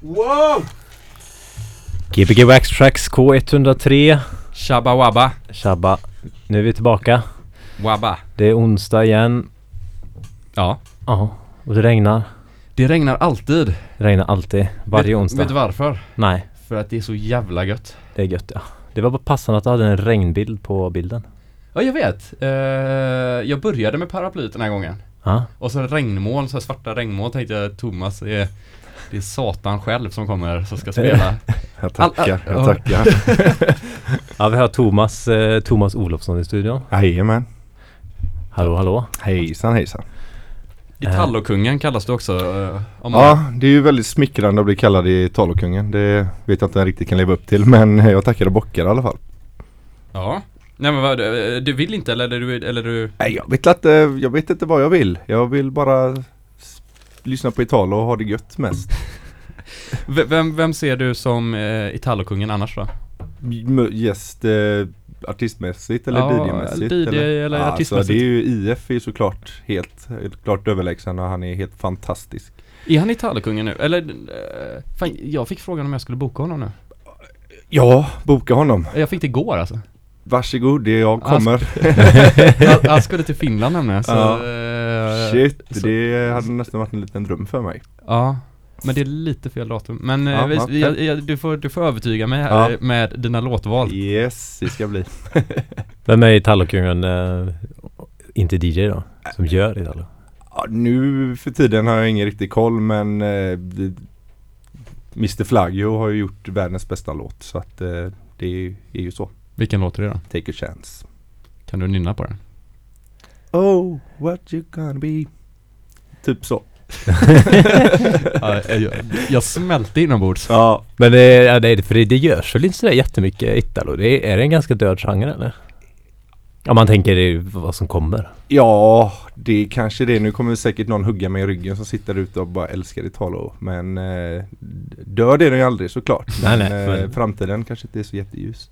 Wow! Gbg Wax Tracks K103 Shabba wabba. Shabba Nu är vi tillbaka Wabba. Det är onsdag igen Ja. Ja Och det regnar Det regnar alltid. Det regnar alltid Varje vet, onsdag Vet du varför? Nej För att det är så jävla gött. Det är gött ja Det var bara passande att du hade en regnbild på bilden Ja, jag vet. Eh, jag började med paraplyet den här gången. Ja Och så regnmoln, så här svarta regnmoln tänkte jag Thomas är det är Satan själv som kommer som ska spela. Jag tackar, jag ja. tackar. Ja vi har Thomas eh, Thomas Olofsson i studion Jajamän. Hallå hallå Hejsan hejsan. Italo-kungen kallas du också. eh, om man- Ja, det är ju väldigt smickrande att bli kallad i Talokungen. Det vet jag inte jag riktigt kan leva upp till men jag tackar och bockar i alla fall. ja. Nej men vad, eh, du vill inte eller du, eller du Nej, jag vet inte, jag vet inte vad jag vill. Jag vill bara lyssna på Italo och ha det gött mest. Vem, vem ser du som eh, Italo-kungen annars då? Gäst eh, artistmässigt eller Ja, DJ-mässigt? DJ eller Ja, artistmässigt. Alltså, det är ju IF är ju såklart helt, helt klart överlägsen och han är helt fantastisk. Är han Italo-kungen nu? Eller, eh, fan, jag fick frågan om jag skulle boka honom nu. Ja, boka honom. Jag fick det igår alltså. Varsågod, det är jag kommer. Han, han skulle till Finland nämligen så, Ja. eh, Shit, så- det hade nästan varit en liten dröm för mig. Ja, men det är lite fel datum. Men eh, Ja, vi, ja. vi, jag, jag, du, får, du får övertyga mig här Ja. med dina låtval. Yes, det ska bli. Vem är Italo-kungen? Eh, inte DJ då? Som gör Italo? Ja, nu för tiden har jag ingen riktig koll men Mr Flaggio har ju gjort världens bästa låt så att det är ju så. Vilken låt är det då? Take a chance. Kan du nynna på den? Oh, what you gonna be? Typ så. ja, jag, jag smälte inombords. Ja, Men det, ja, det, för det, det görs väl inte sådär jättemycket Italo? Det är, är det en ganska död genre eller? Om man tänker det, vad som kommer ja det är kanske det. Nu kommer säkert någon hugga mig i ryggen som sitter där ute och bara älskar Italo. Men eh, död är den ju aldrig såklart. Nej, Men, nej, eh, men- framtiden kanske inte är så jätteljus.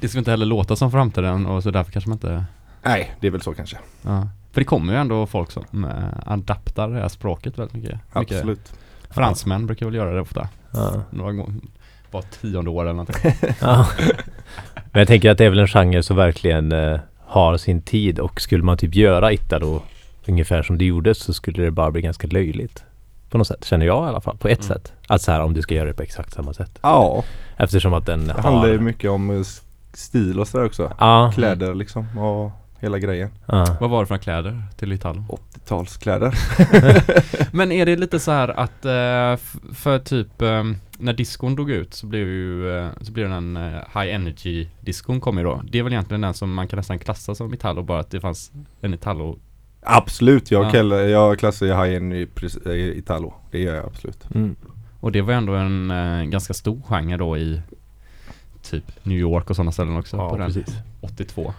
Det ska inte heller låta som framtiden och så därför kanske man inte Nej, det är väl så kanske. ja. För det kommer ju ändå folk som eh, adaptar det här språket väldigt mycket. mycket. Absolut. Fransmän brukar väl göra det ofta. ja. Några gånger, var tionde år eller någonting. Ja. Men jag tänker att det är väl en genre som verkligen eh, har sin tid och skulle man typ göra Italo ungefär som det gjordes så skulle det bara bli ganska löjligt. På något sätt, känner jag i alla fall. På ett Mm. sätt. Att så här om du ska göra det på exakt samma sätt. Ja, Eftersom att den det har... handlar ju mycket om eh, stil och sådär också. Ja. Kläder liksom och hela grejen. ja. Vad var det för kläder till Italo? 80-talskläder. Men är det lite så här att eh, för typ eh, när diskon dog ut så blev ju eh, så blev den eh, high energy diskon kom ju då. Det är väl egentligen den som man kan nästan klassa som Italo bara att det fanns en Italo. Absolut, jag, Ja. kallar, jag klassar ju pres- i Italo. Det gör jag absolut. Mm. Och det var ändå en eh, ganska stor genre då i typ New York och sådana ställen också. Ja, på den. precis. 82.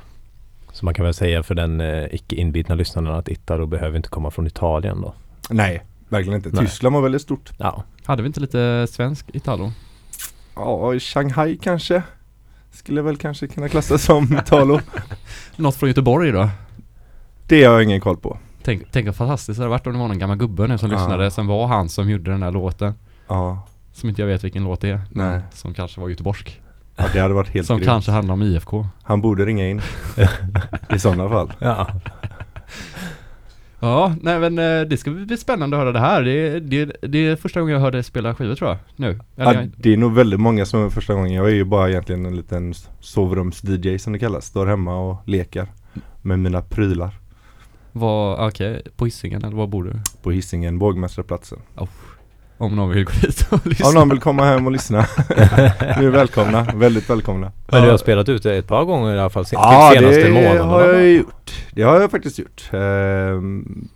Så man kan väl säga för den eh, icke inbitna lyssnaren att Italo behöver inte komma från Italien då. Nej, verkligen inte. Nej. Tyskland var väldigt stort. Ja. Hade vi inte lite svensk Italo? Ja, i Shanghai kanske. Skulle väl kanske kunna klassas som Italo. Något från Göteborg då? Det har jag ingen koll på. Tänk, tänk vad fantastiskt det hade varit om det var någon gammal gubbe nu som Ja. lyssnade. Sen var han som gjorde den där låten. Ja, Som inte jag vet vilken låt det är. Nej. Som kanske var göteborgsk. Ja det hade varit helt Som grymt. kanske handlar om IFK. Han borde ringa in. I sådana fall. Ja. Ja, nej men eh, det ska bli spännande att höra det här. Det, är- det, det är första gången jag hörde spela skivor tror jag. Nu. Eller, Ja, det är nog väldigt många som är första gången. Jag är ju bara egentligen en liten sovrums-DJ som det kallas. Står hemma och leker med mina prylar. var, okej, på Hisingen eller var bor du? På Hisingen, Bågmästarplatsen. Om någon vill gå dit och lyssna. Om någon vill komma hem och lyssna. Ni är välkomna, väldigt välkomna. Men du har spelat ute ett par gånger i alla fall sen, Ja, senaste det månaderna. har jag gjort. Det har jag faktiskt gjort. Ehm,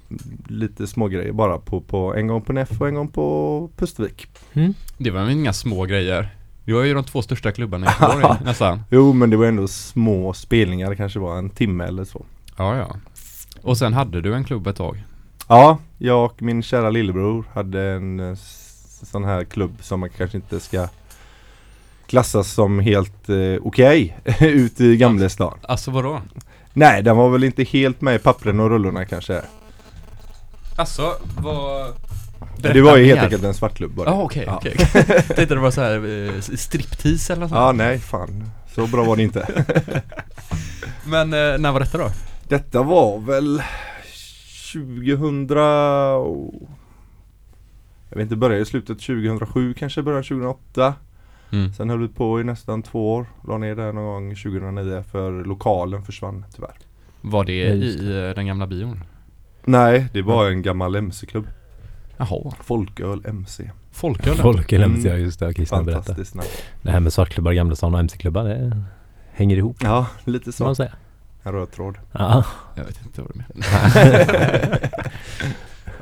lite små grejer bara på, på en gång på NEF och en gång på Pustervik. Mm. Det var väl inga små grejer. Det var ju de två största klubbarna i Göteborg nästan. Jo men det var ändå små spelningar, det kanske var en timme eller så. Ja, ja. Och sen hade du en klubb ett tag. Ja, jag och min kära lillebror hade en eh, sån här klubb som man kanske inte ska klassas som helt eh, okej ute i Gamlestan. Alltså vadå? Nej, den var väl inte helt med i pappren och rullorna kanske. Alltså, vad... Det var ju helt enkelt en svartklubb bara. Ja okej, Ja. okej. Jag tänkte det var så här eh, striptease eller något Ja nej fan. Så bra var det inte. Men eh, när var detta då? Detta var väl 2000 och- Jag vet inte, började i slutet 2007 kanske, början 2008 Mm. Sen höll vi på i nästan två år La ner där någon gång 2009 för lokalen försvann tyvärr Var det i eh, den gamla bion? Nej, det var en gammal MC-klubb Jaha, Folköl MC folköl? Folk eller Mm. ja just det, Christian berättade. Fantastiskt namn Det här med svartklubbar, gamla stan och MC-klubbar, det hänger ihop Ja, lite kan så man säga. En röd tråd Ja, Jag vet inte vad du menar.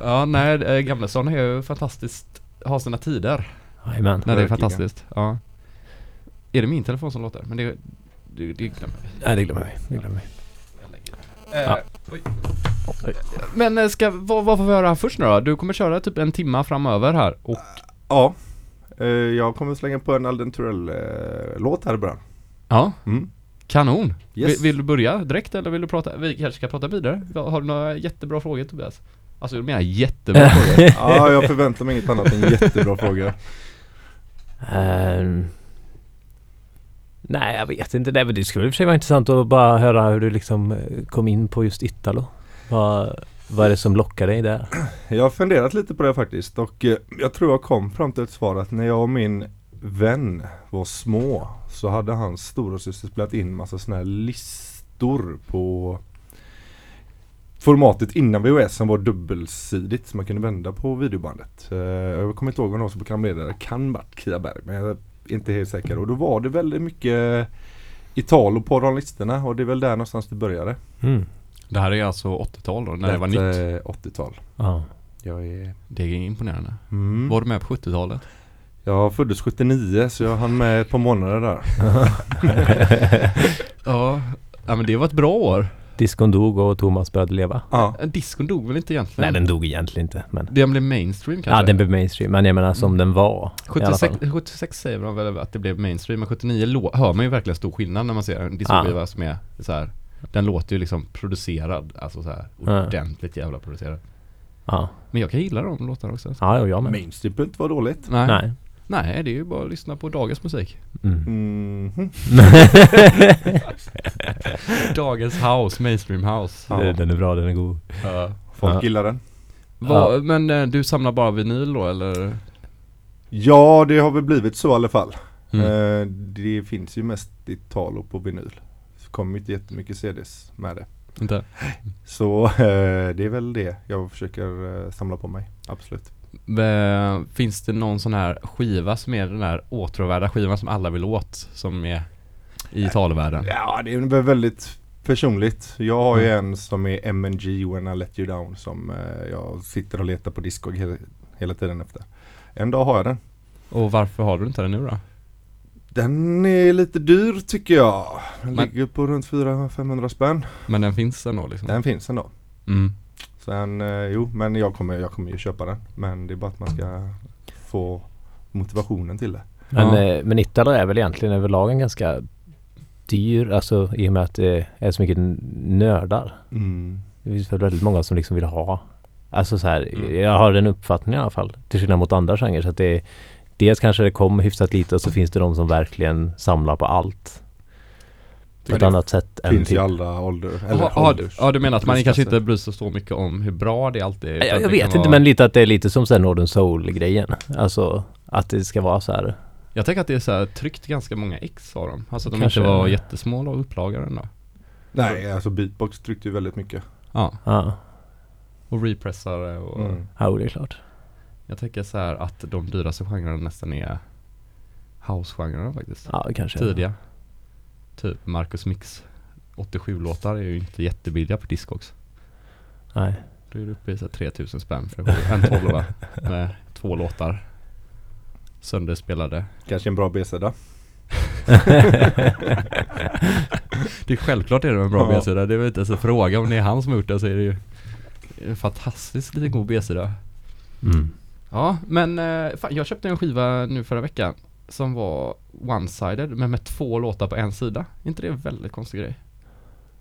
ja, nej, eh, Gamla stan är ju fantastiskt, har sina tider. jajamän. När det är fantastiskt. Ja. Är det min telefon som låter? Men det, det, det glömmer vi. Nej det glömmer vi, det glömmer vi. Eh, Ja. oj. Oj. Men eh, ska, vad, vad får vi höra först nu då? Du kommer köra typ en timma framöver här och Ja eh, Jag kommer slänga på en Alden Turell-låt här i början ja, mm. Kanon. Yes. Vill, vill du börja direkt eller vill du prata? Vi kanske ska prata vidare. Har du några jättebra frågor Tobias? Alltså du menar jättebra frågor? Ja, jag förväntar mig inget annat än jättebra frågor Ehm, nej jag vet inte, det, men det skulle i och för sig vara intressant att bara höra hur du liksom eh, kom in på just Italo. Vad, vad är det som lockar dig där? Jag har funderat lite på det faktiskt och eh, jag tror jag kom fram till ett svar att när jag och min vän var små så hade hans storasyster spelat in massa sådana här listor på formatet innan VHS som var dubbelsidigt så man kunde vända på videobandet. Eh, Jag kommer inte ihåg vad var som programledare, kan varit Kia Berg men jag är inte helt säker. Och då var det väldigt mycket Italo på de listorna och det är väl där någonstans det började. Mm. Det här är alltså 80-tal då, när det var nytt. nytt. 80-tal. Ja. Jag är... Det är imponerande. Mm. Var du med på 70-talet? Jag föddes 79 så jag hann med ett par månader där. Ja, ja men det var ett bra år. Diskon dog och Thomas började leva. Ja. Diskon dog väl inte egentligen? Nej den dog egentligen inte men Den blev mainstream kanske? Ja den blev mainstream men jag menar som Mm. den var i alla 76, fall. 76 säger de väl att det blev mainstream, men 79 lå- hör man ju verkligen stor skillnad när man ser en diskskiva som är så här. Den låter ju liksom producerad, alltså så här Ja. ordentligt jävla producerad. Ja, Men jag kan gilla de låtarna också. ja och jag med. Mainstream behöver inte vara dåligt. Nej. Nej. Nej. det är ju bara att lyssna på dagens musik. Mm. Mhm. Dagens house, mainstream house. Ja. Den är bra, den är god. Ja. Folk Ja. gillar den. Vad- Men eh, du samlar bara vinyl då eller? Ja det har väl blivit så i alla fall. Mm. Eh, det finns ju mest Italo på vinyl. Det kommer inte jättemycket CDs med det. Inte? Så eh, det är väl det jag försöker samla på mig. Absolut. Eh, Finns det någon sån här skiva som är den där åtråvärda skivan som alla vill åt? Som är i talvärlden? Ja det är väl väldigt personligt. Jag har ju Mm. en som är MNG When I Let You Down som eh, jag sitter och letar på Discog hela, hela tiden efter. En dag har jag den. Och varför har du inte den nu då? Den är lite dyr tycker jag. Den Men- ligger på runt 400-500 spänn. Men den finns ändå liksom? Den finns ändå. Mm. Sen, eh, jo men jag kommer, jag kommer ju köpa den. Men det är bara att man ska få motivationen till det. Men, Ja. eh, men Italo är väl egentligen överlag en ganska dyr, alltså i och med att det är så mycket nördar. Mm. Det finns väl väldigt många som liksom vill ha Alltså så här, Mm. jag har den uppfattningen i alla fall. Till skillnad mot andra genrer. Så att det är, dels kanske det kom hyfsat lite och så finns det de som verkligen samlar på allt. På Ja, ett annat sätt än Finns typ, i alla ålder. Eller Ja, ja, ålders. ja, du menar att man kanske inte bryr sig så mycket om hur bra det alltid är? jag, jag vet inte vara- men lite att det är lite som sen Northern Soul-grejen. Alltså att det ska vara så här. Jag tänker att det är så här tryckt ganska många ex av dem. Alltså att de Kanske. inte var jättesmå och upplagor ändå. Nej alltså beatbox tryckte ju väldigt mycket. Ja, Ja, och repressare och Mm. ja det är klart. jag tänker så här att de dyraste genrerna nästan är house-genrerna faktiskt. Ja, kanske. Tidiga. Typ Marcus Mix 87-låtar är ju inte jättebilliga på Discogs. Nej. Då är du uppe i så här 3000 spänn för en tolva med två låtar. Sönderspelade. Kanske en bra B-sida. Det är självklart är det en bra Ja. B-sida. Det är väl inte ens en fråga om det är han som har gjort det så är det ju en fantastiskt liten god B-sida. Mm. Ja, men eh, fan, jag köpte en skiva nu förra veckan som var one-sided men med två låtar på en sida. Inte det en väldigt konstig grej?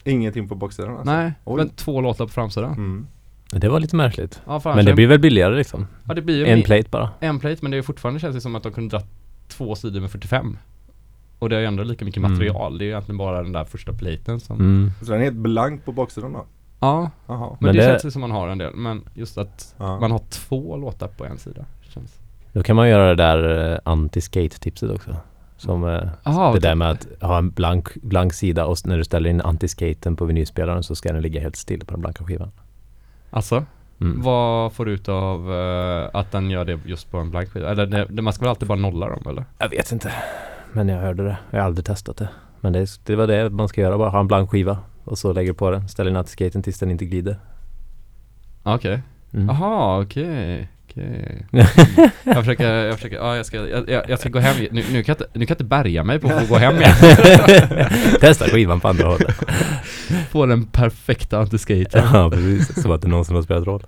Ingenting på baksidan alltså. Nej, Oj. men två låtar på framsidan. Mm. Det var lite märkligt. Ja, Men det blir väl billigare liksom? ja, det blir ju En plate bara. en plate men det är fortfarande känns det som att de kunde dra två sidor med 45. Och det är ju ändå lika mycket Mm. material. Det är ju egentligen bara den där första platen som Mm. Så den är helt blank på baksidan då? Ja, Jaha. men, Men det, det- känns ju som man har en del. Men just att Ja. man har två låtar på en sida. Känns. Då kan man göra det där eh, anti-skate-tipset också. Som eh, Aha, det där med att ha en blank, blank sida och när du ställer in anti-skaten på vinylspelaren så ska den ligga helt still på den blanka skivan. Alltså, Mm. vad får du ut av eh, att den gör det just på en blank skiva? Eller det, man ska väl alltid bara nolla dem eller? Jag vet inte. Men jag hörde det. Jag har aldrig testat det. Men det, det var det man ska göra. Bara ha en blank skiva. Och så lägger du på den. Ställer in anti-skaten tills den inte glider. Okej. Mm. Jaha, okej. Okej. Jag försöker, jag försöker, ja jag ska, jag, jag, ska gå hem, nu, nu, kan jag inte, nu kan jag inte bärga mig på att gå hem igen. Testa skivan på andra hållet. Få den perfekta antiskaten. ja, precis. Som att det är någon som har spelat roll.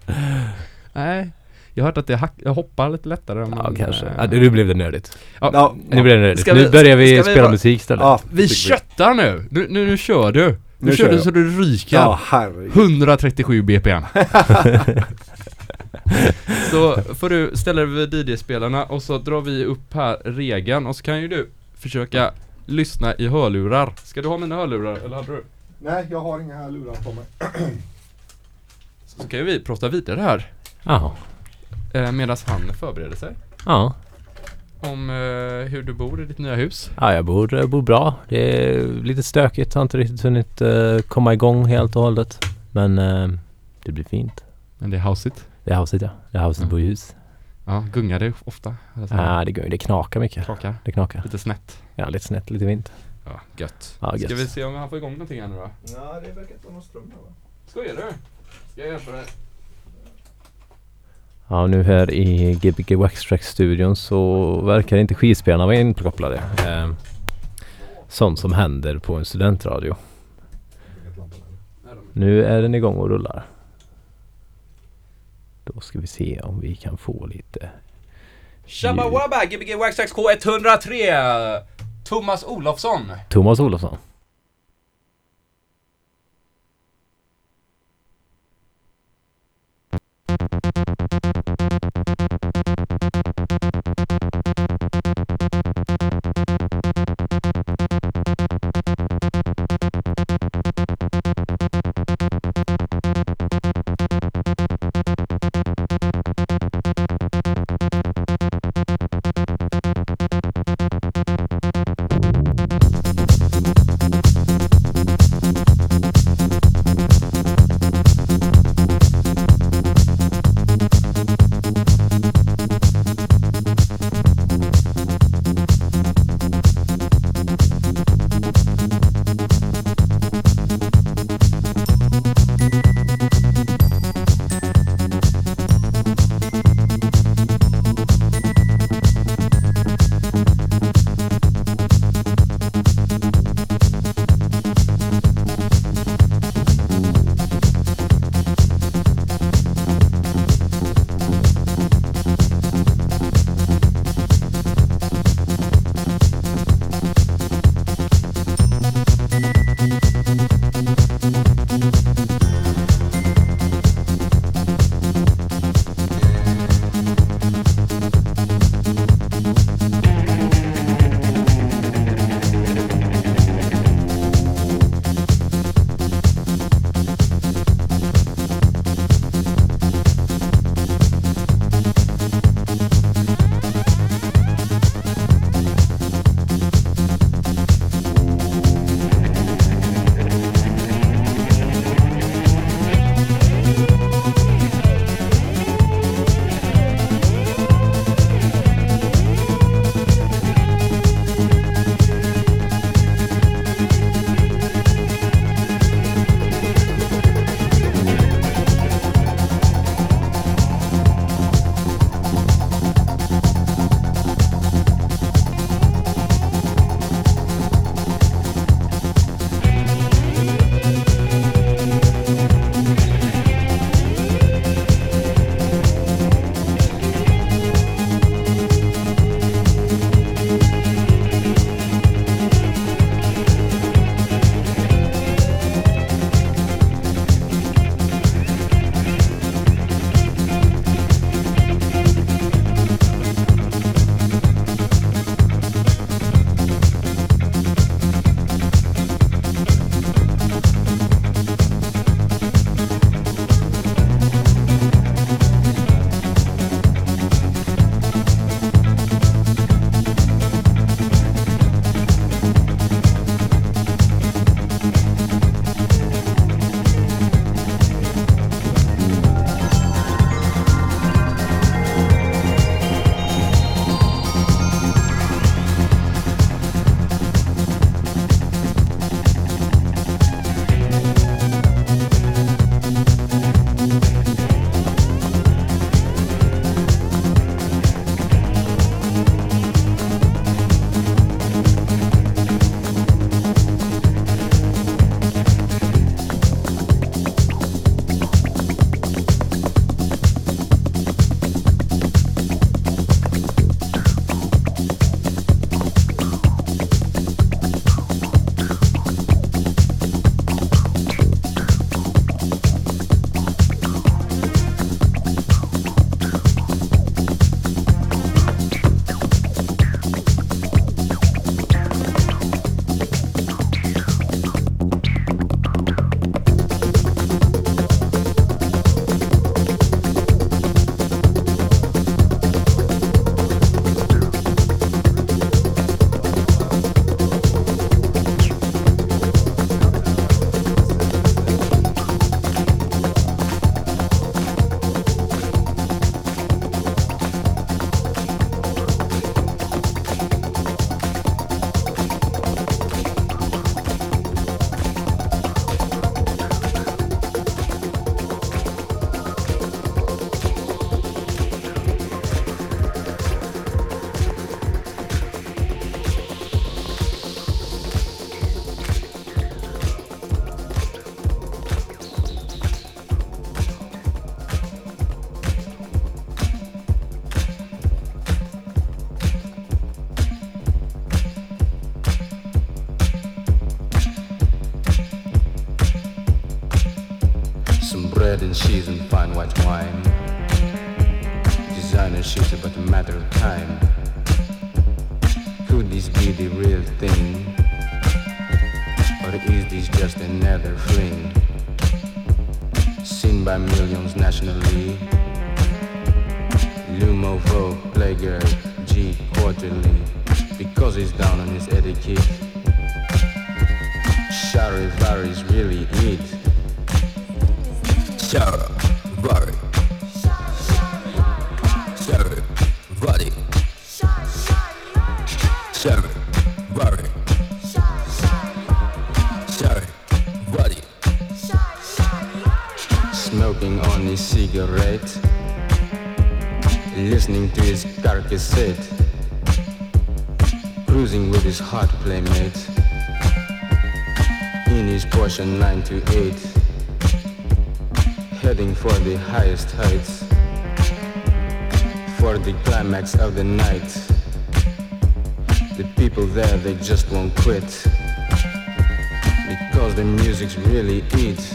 Nej, jag har hört att det hack, jag hoppar lite lättare om Ja, man, kanske. eh, Ja, nu blev det nördigt. ja, Ja, Nu blir det nördigt. Ska nu vi- börjar vi vi spela bara- musik istället. Ja, Vi köttar nu! Nu, nu, nu kör du! Nu, Nu kör kör du så du ryker! Ja, herregud. 137 BPM Så får du ställa dig vid DJ-spelarna och så drar vi upp här regeln och så kan ju du försöka lyssna i hörlurar Ska du ha mina hörlurar eller hade du? Nej, jag har inga här lurar på mig. Så kan ju vi prata vidare här Ja. eh, medan han förbereder sig Ja. Om eh, hur du bor i ditt nya hus Ja, jag bor, jag bor bra. Det är lite stökigt. Har inte riktigt hunnit eh, komma igång helt och hållet. Men eh, det blir fint. Men det är houseigt Det är huset ja. Det är huset Mm. bor i hus. Ja, gungar det ofta? Alltså, Ja, det, går, det knakar mycket. Krakar? Det knakar. Lite snett? Ja, lite snett, lite vint. Ja, gött Ja, Ska gött. vi se om han får igång någonting här nu då? Nej, det verkar inte vara någon ström här va? Skojar du? Ska jag hjälpa dig? Ja, nu här i Gbg Waxtrax-studion så verkar inte skivspelarna vara inkopplade. Eh, sånt som händer på en studentradio. Nu är den igång och rullar. Då ska vi se om vi kan få lite Shabba wabba, Gbg Waxtrax K103 Thomas Olofsson. Thomas Olofsson. highest heights for the climax of the night. The people there, they just won't quit because the music's really it.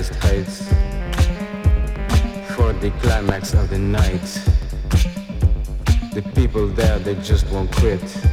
highest heights for the climax of the night. The people there, they just won't quit.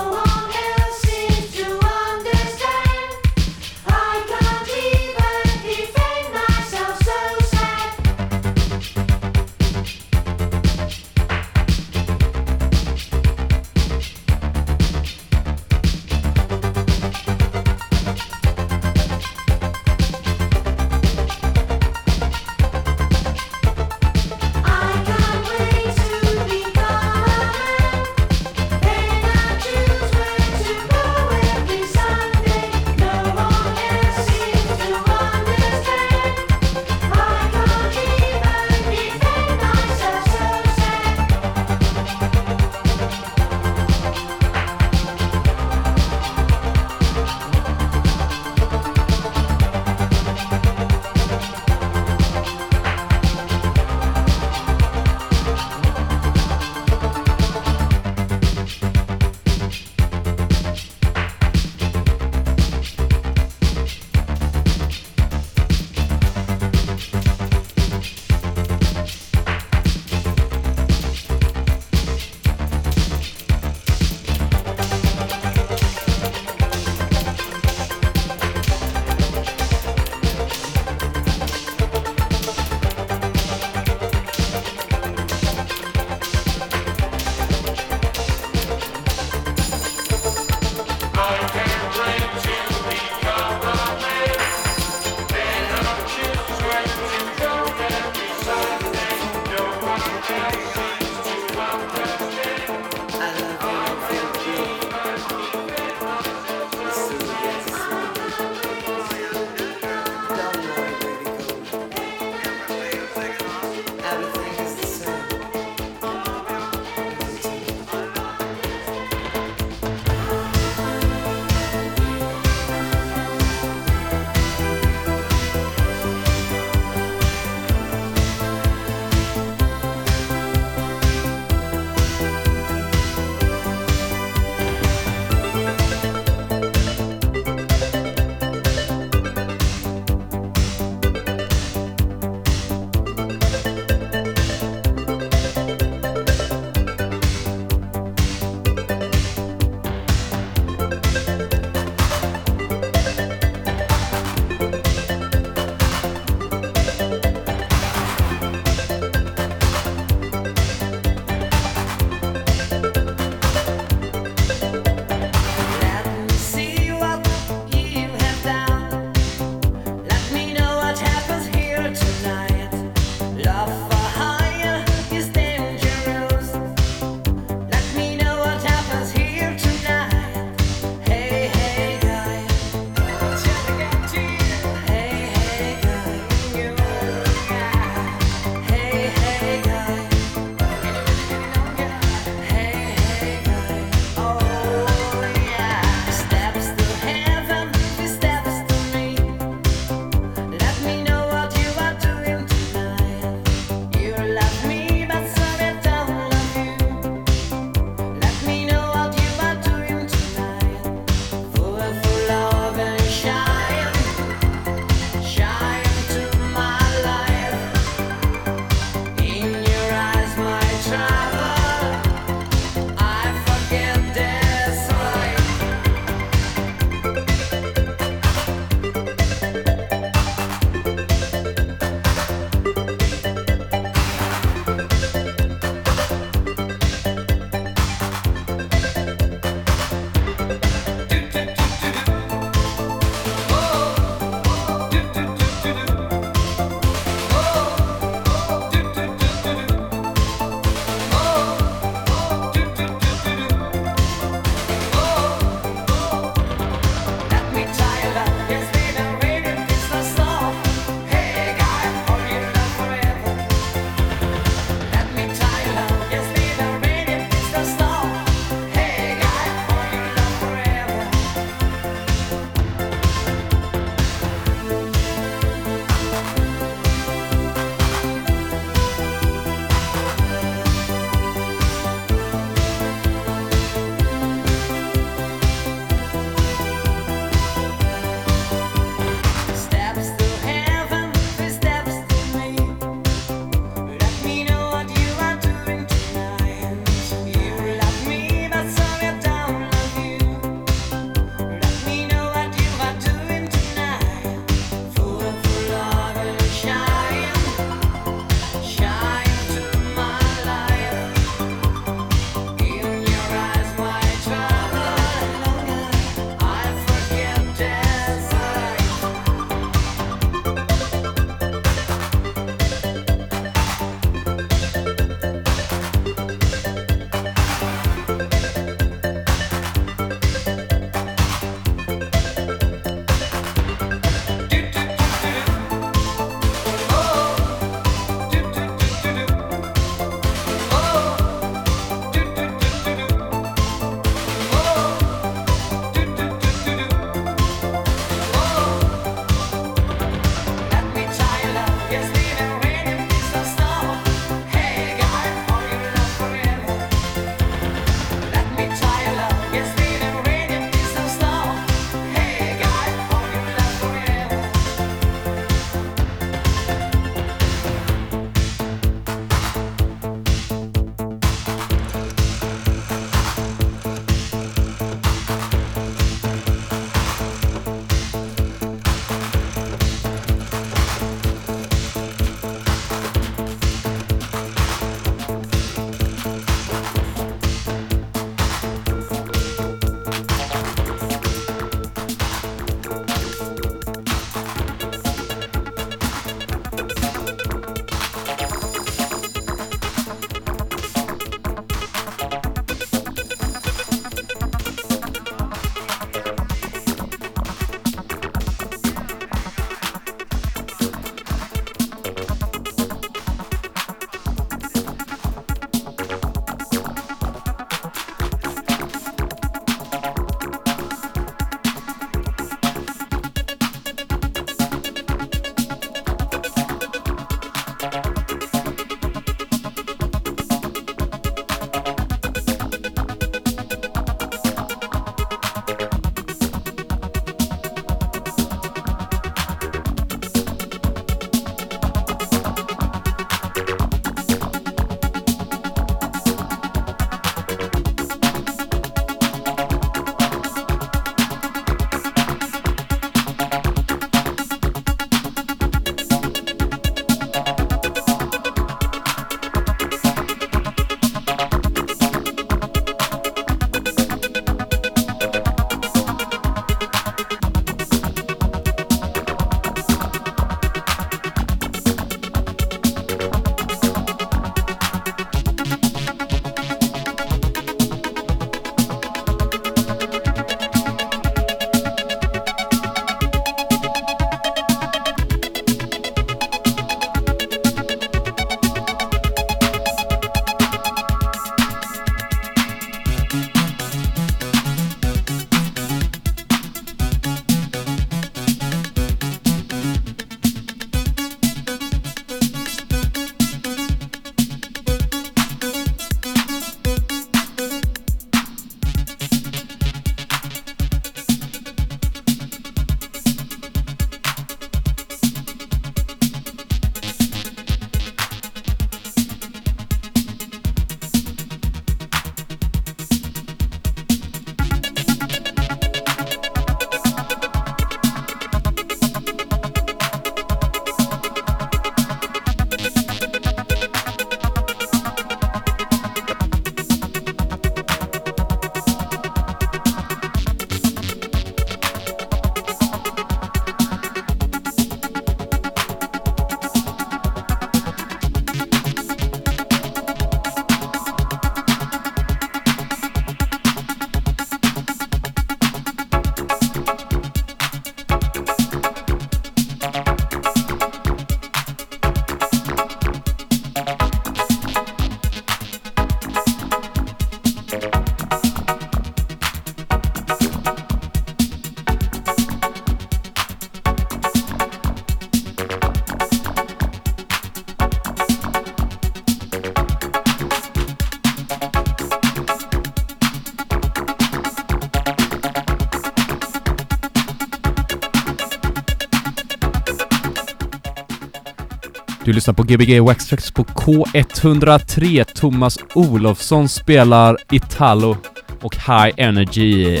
Du lyssnar på Gbg Waxtrax på K103. Thomas Olofsson spelar Italo och High Energy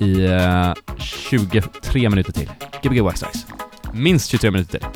i eh, 23 minuter till. Gbg Waxtrax. Minst 23 minuter till.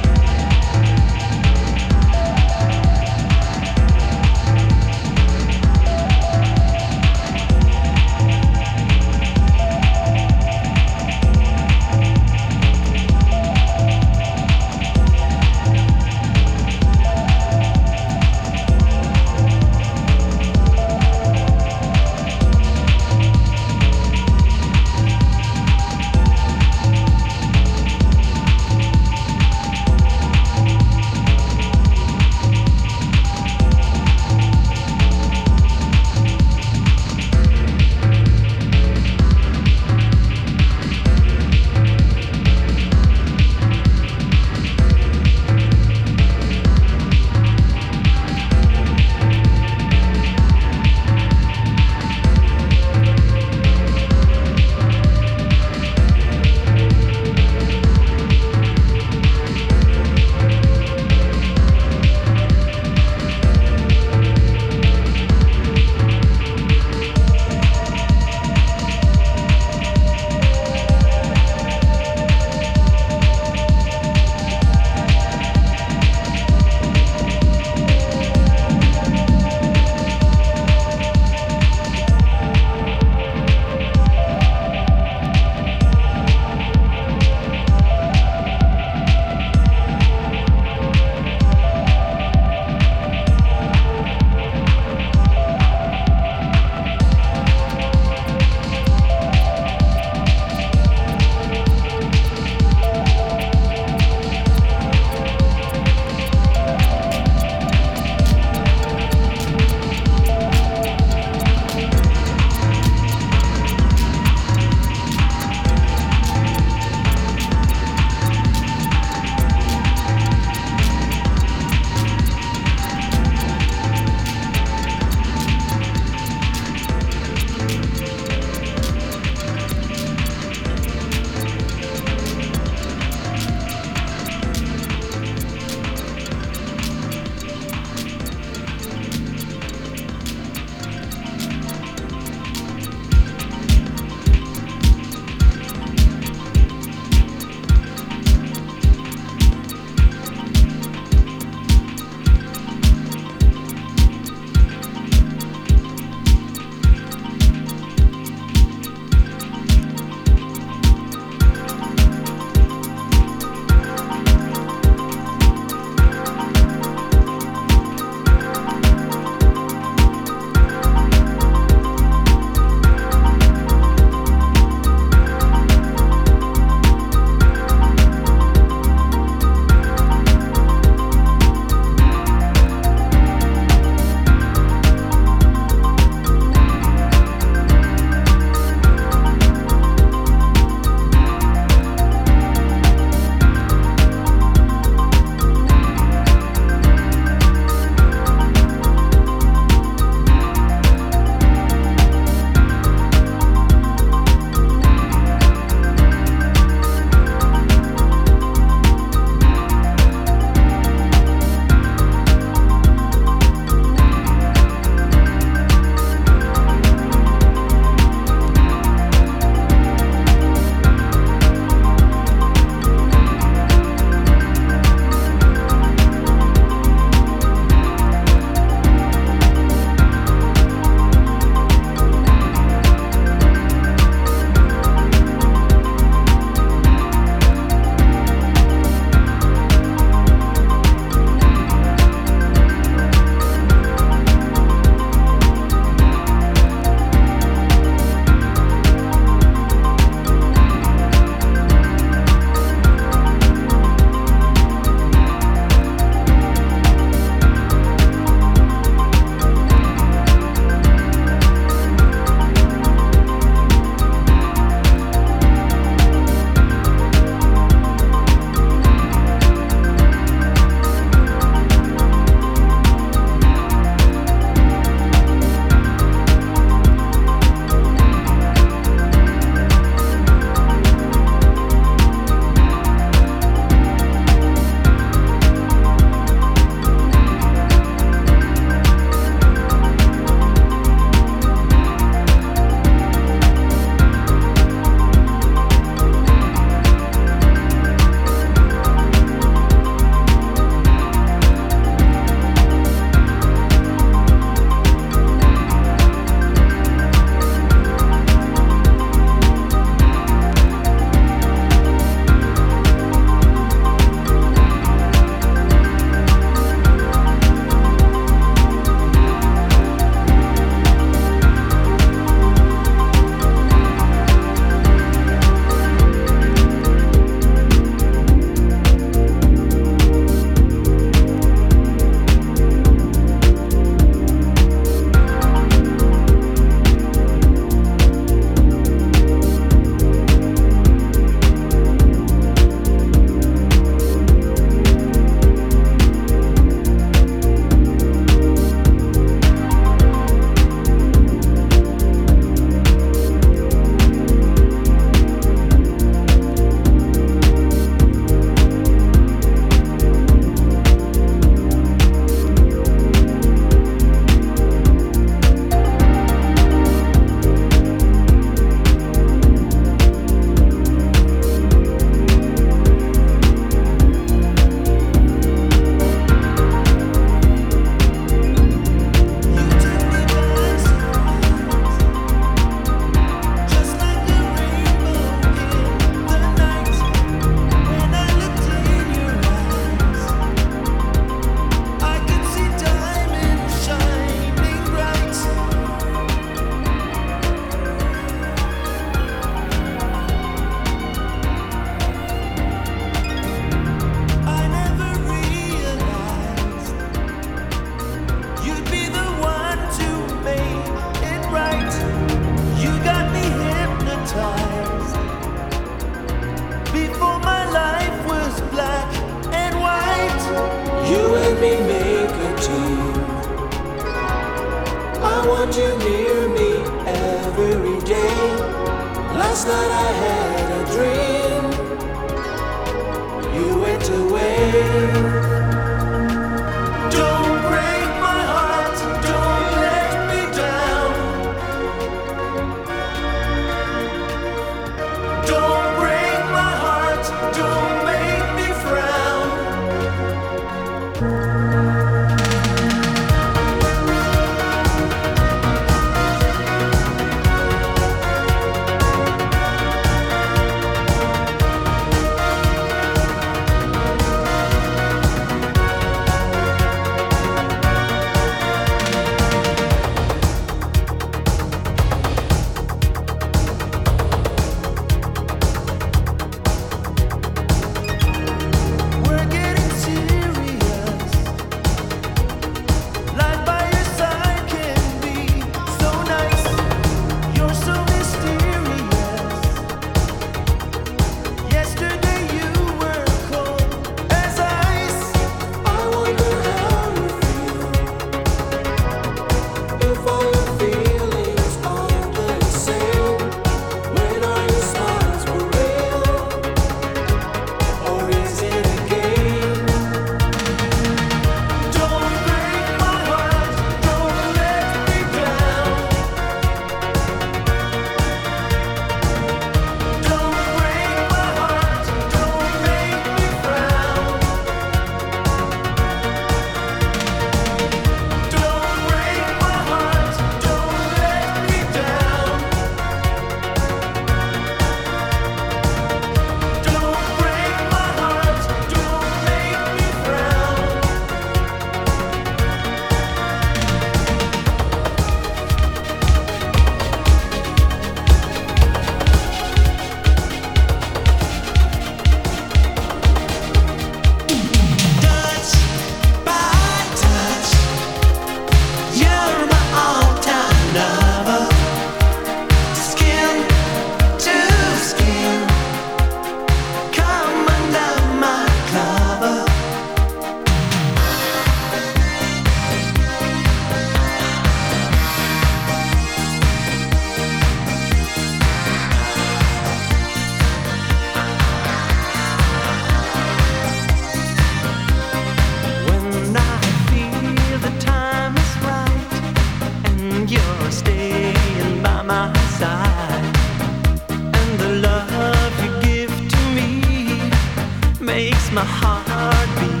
my heartbeat.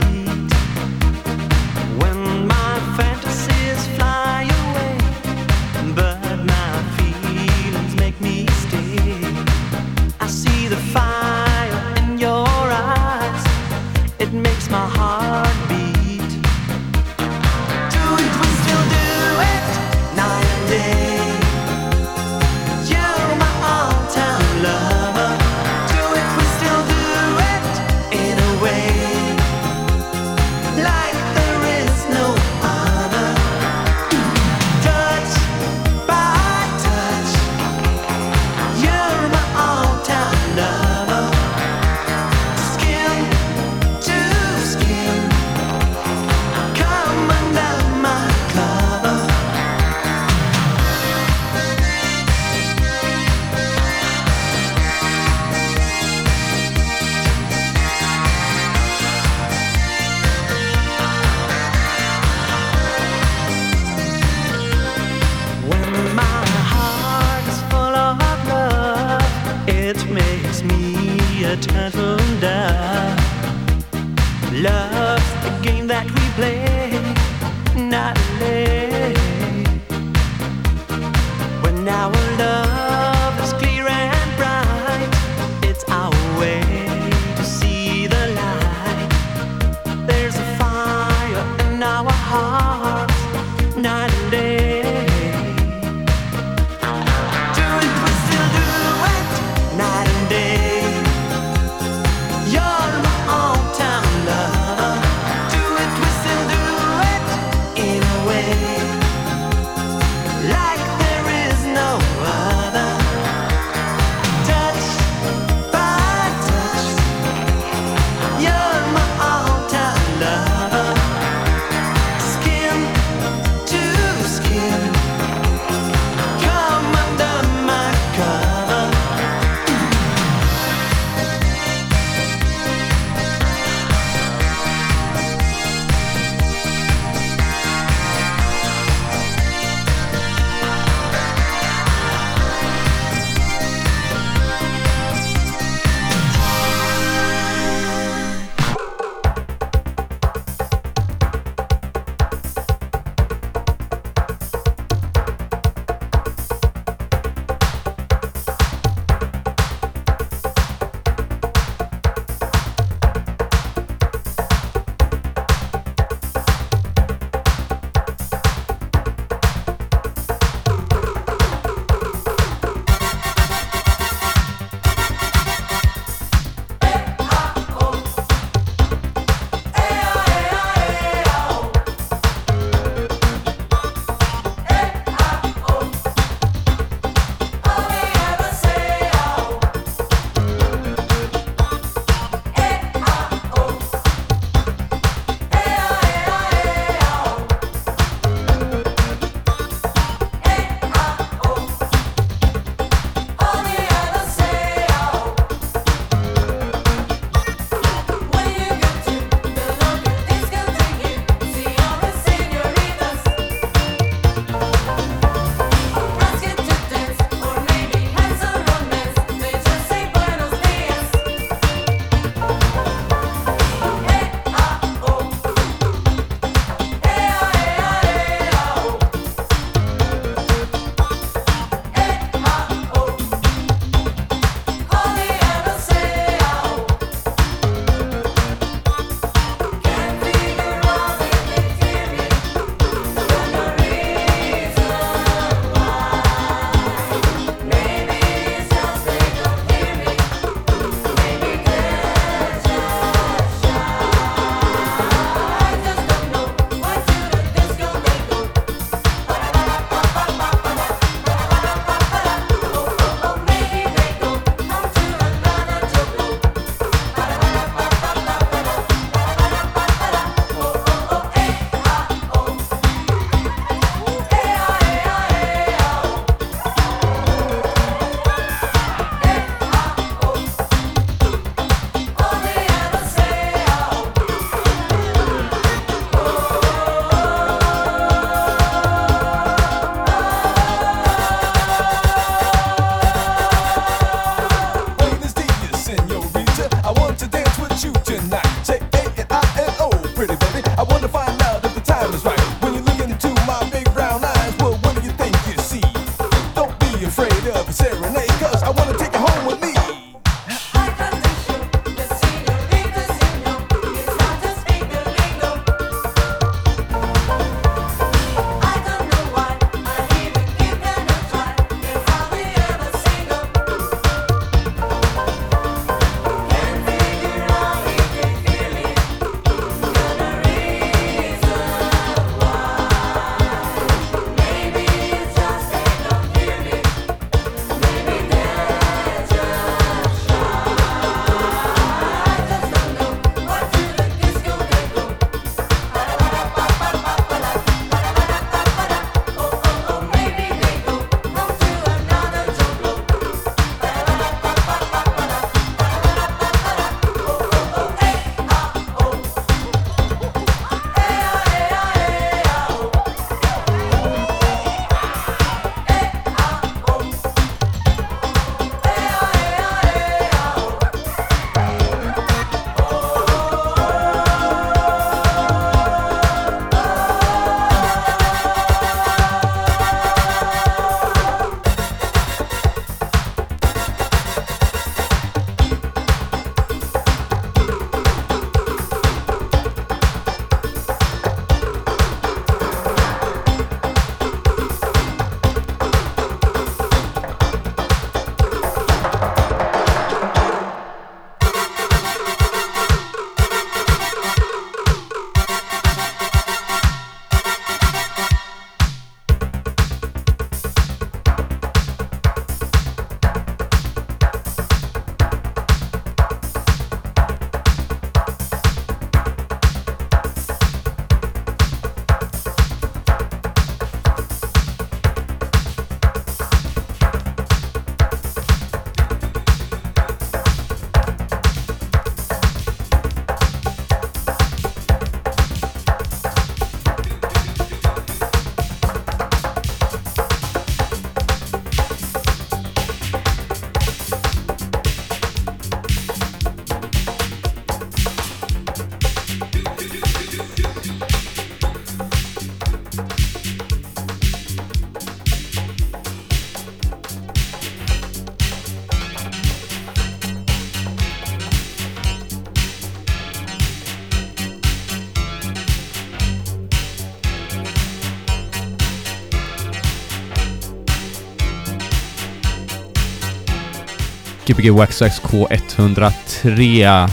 Gbg Waxax K103.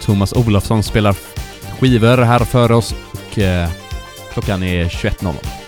Thomas Olofsson spelar skivor här före oss och eh, klockan är 21.00.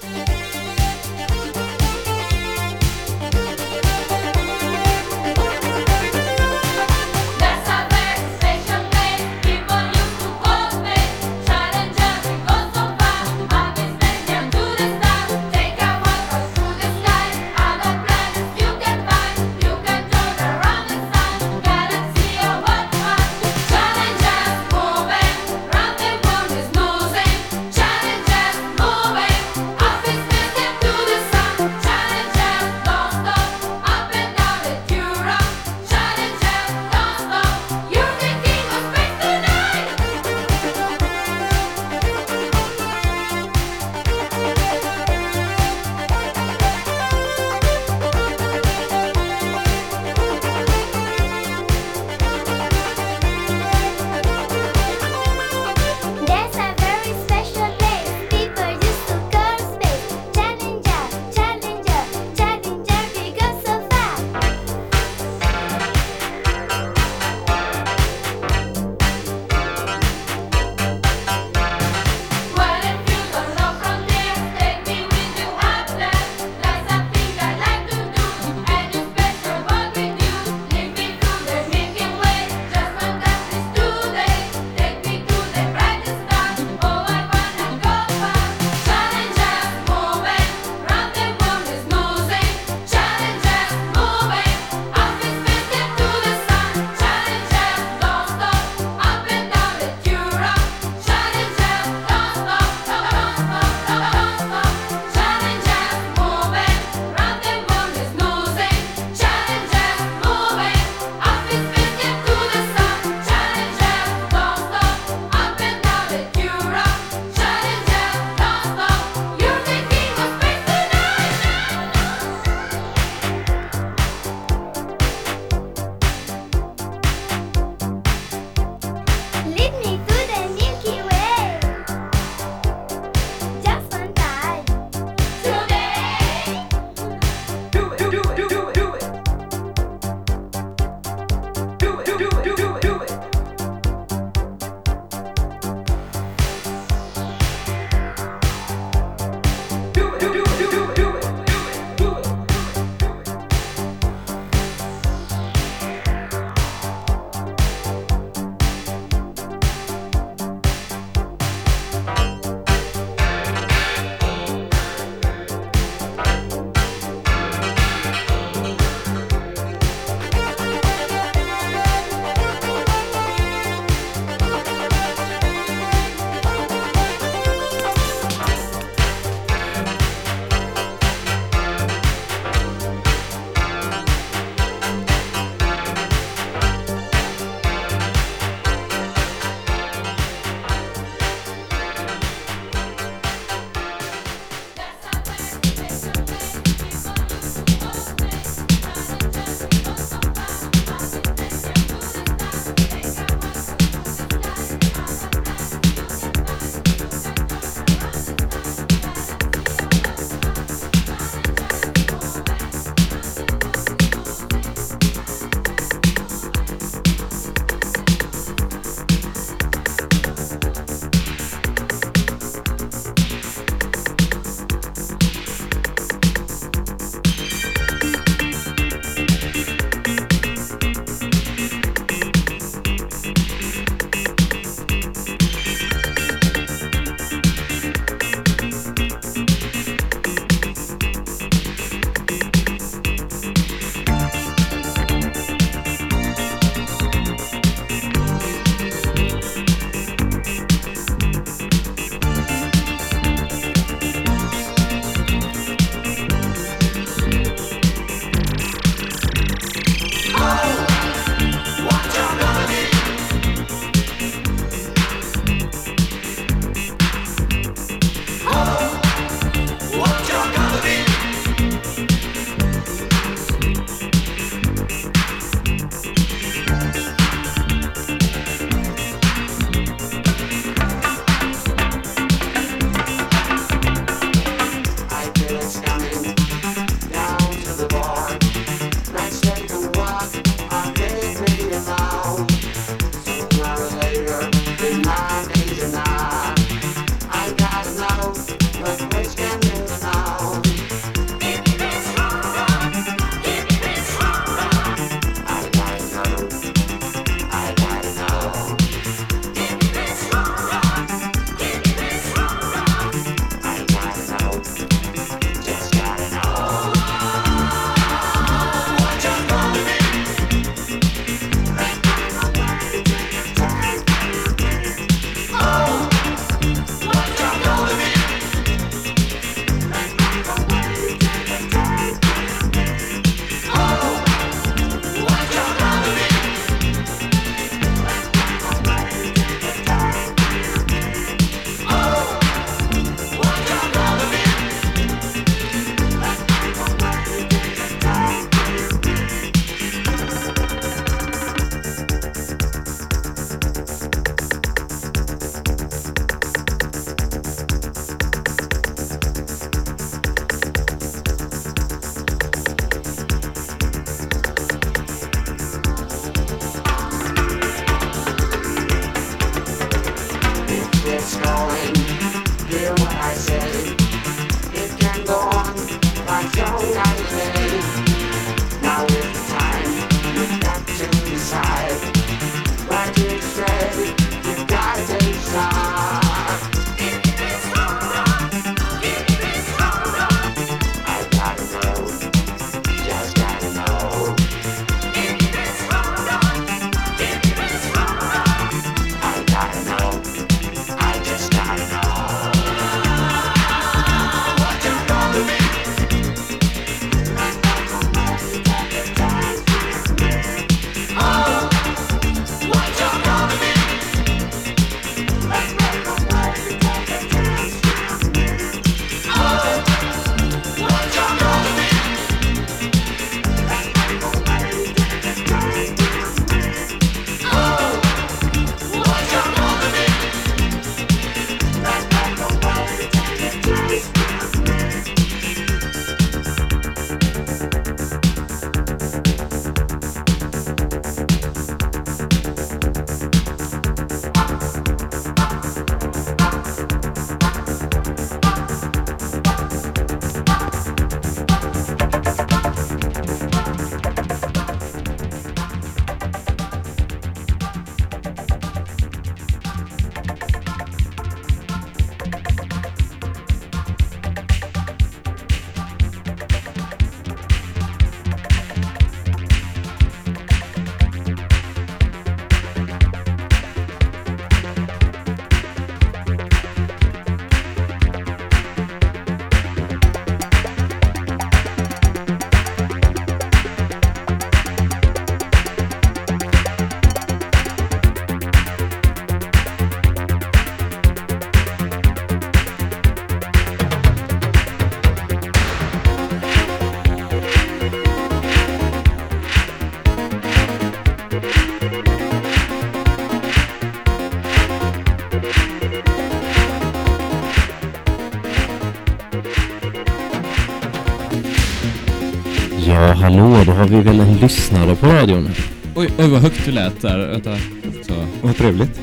har vi väl en lyssnare på radion. Oj, oj vad högt du lät där. Vänta. Så. Vad trevligt.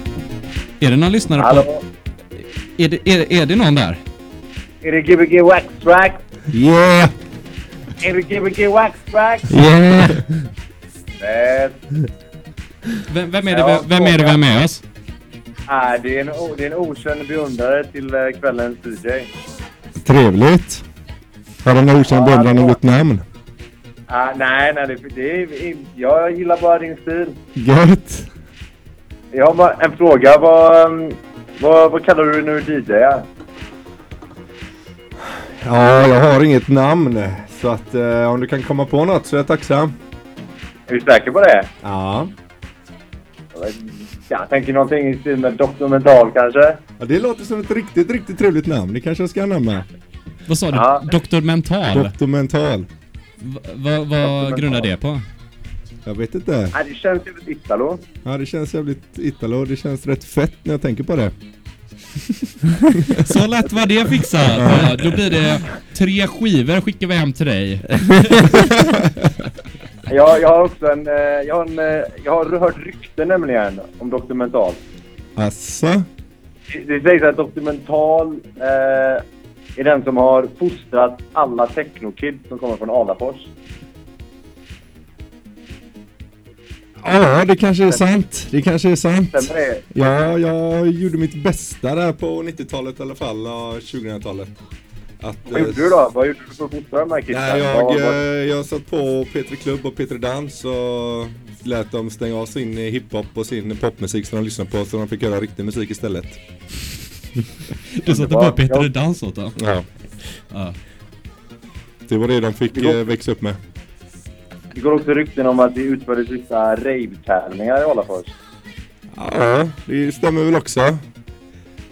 Är det någon lyssnare på... Hallå? Är det, är, är det någon där? Är det Gbg Wax Track? Yeah! Är det Gbg Wax Track? Yeah! Vem, vem, är det, Ja, vem, vem är det vi har med oss? nej, det är en, det är en okänd beundrare till eh, kvällens DJ. Trevligt. Har den okänd beundrare något namn? Ah, nej, nej, det, det är, jag gillar bara din stil. Gött! Jag har bara en fråga. Vad, um, vad, vad kallar du när du DJar? Ja, jag har inget namn. Så att eh, om du kan komma på något så är jag tacksam. Är du säker på det? Ja. Jag tänker någonting i stil med dokumental kanske? ja. Det låter som ett riktigt, riktigt trevligt namn. Det kanske jag ska anamma. Vad sa du? Ja. Doktor Mental? Doktor Mental. Va- va- vad grundar det på? Jag vet inte. Nej, det känns jävligt Italo. Ja, det känns jävligt Italo. Det känns rätt fett när jag tänker på det. Så lätt var det fixat. Ja, då blir det tre skivor skickar vi hem till dig. Jag, jag har också en... eh, Jag har, en, eh, jag har hört rykten nämligen om dokumental. Asså? Det- Det sägs att dokumental eh, är den som har fostrat alla technokids som kommer från Alafors. Ja, det kanske är sant. Det kanske är sant. Ja, jag gjorde mitt bästa där på 90-talet i alla fall, och 2000-talet. Att, Vad gjorde du då? Vad gjorde du för att fostra de här kidsen? Nej, jag, eh, jag satt på P3 Klubb och P3 Dans och lät dem stänga av sin hiphop och sin popmusik som de lyssnade på så de fick göra riktig musik istället. Du satte på Peter Dans åt dem. Ja. Ja. Det var det de fick eh, växa upp med. Det går också rykten om att det utfördes vissa rave-tävlingar i Alafors. Ja, det stämmer väl också.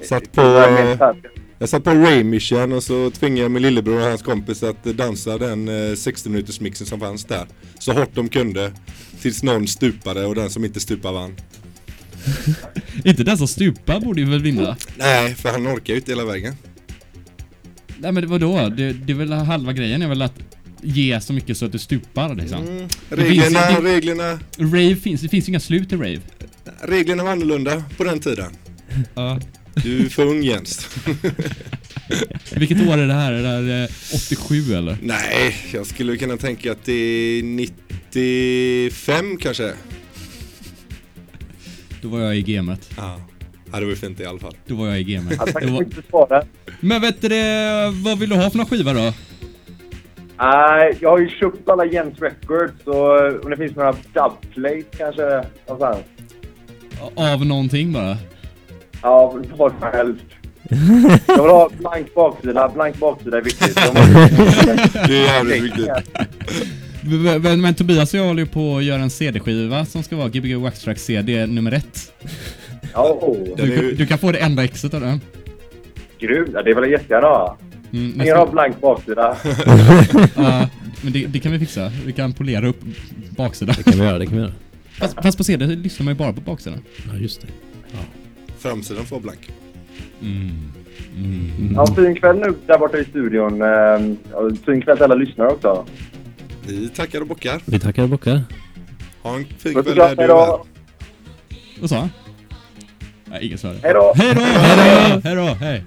Satt på, Det taskigt. jag satt på Ray Mission och så tvingade jag min lillebror och hans kompis att dansa den eh, 60 minuters mixen som fanns där. Så hårt de kunde. Tills någon stupade och den som inte stupade vann. Inte den som stupar borde ju väl vinna? Nej, för han orkar ju inte hela vägen. Nej men vadå? Det, det är väl halva grejen är väl att ge så mycket så att du stupar liksom. Mm. Det finns Reglerna, det- reglerna, Rave finns, det finns ju inga slut i rave. reglerna var annorlunda på den tiden. Ja. Du är för ung Jens. Vilket år är det här? Är det här eh, 87 eller? Nej, jag skulle kunna tänka att det är 95 kanske. Då var jag i gamet. Ja. ja, det var ju fint i alla fall. Då var jag i gamet. Ja, tack var... för. Men vet du det, vad vill du ha för någon skiva då? Nej, jag har ju köpt alla Jens Records och om det finns några dubplate kanske någonstans. Av någonting bara? Ja, vad som helst. Jag vill ha blank baksida. Blank baksida är viktigt. Det är jävligt viktigt. Men, men, Tobias och jag håller ju på att göra en CD-skiva som ska vara Gbg Waxtrack CD nummer ett. Ja, är Du, du kan få det enda exet av den. grymt. Ja, det vill jag jättegärna ha. Mm, nästa- har blank baksida. Ja, men det, det kan vi fixa. Vi kan polera upp baksidan. Det kan vi göra, det kan vi göra. Fast, fast på CD lyssnar man ju bara på baksidan. Ja, just det. Framsidan får blank. Ja, fin kväll nu där borta i studion. Ehm, ja, Fin kväll till alla lyssnare också. Vi tackar och bockar. Vi tackar och bockar. Ha en fin kväll där du hej är. då! Vad sa han? Nej, inget svar. Hej då! Hej då! Hej då! Hej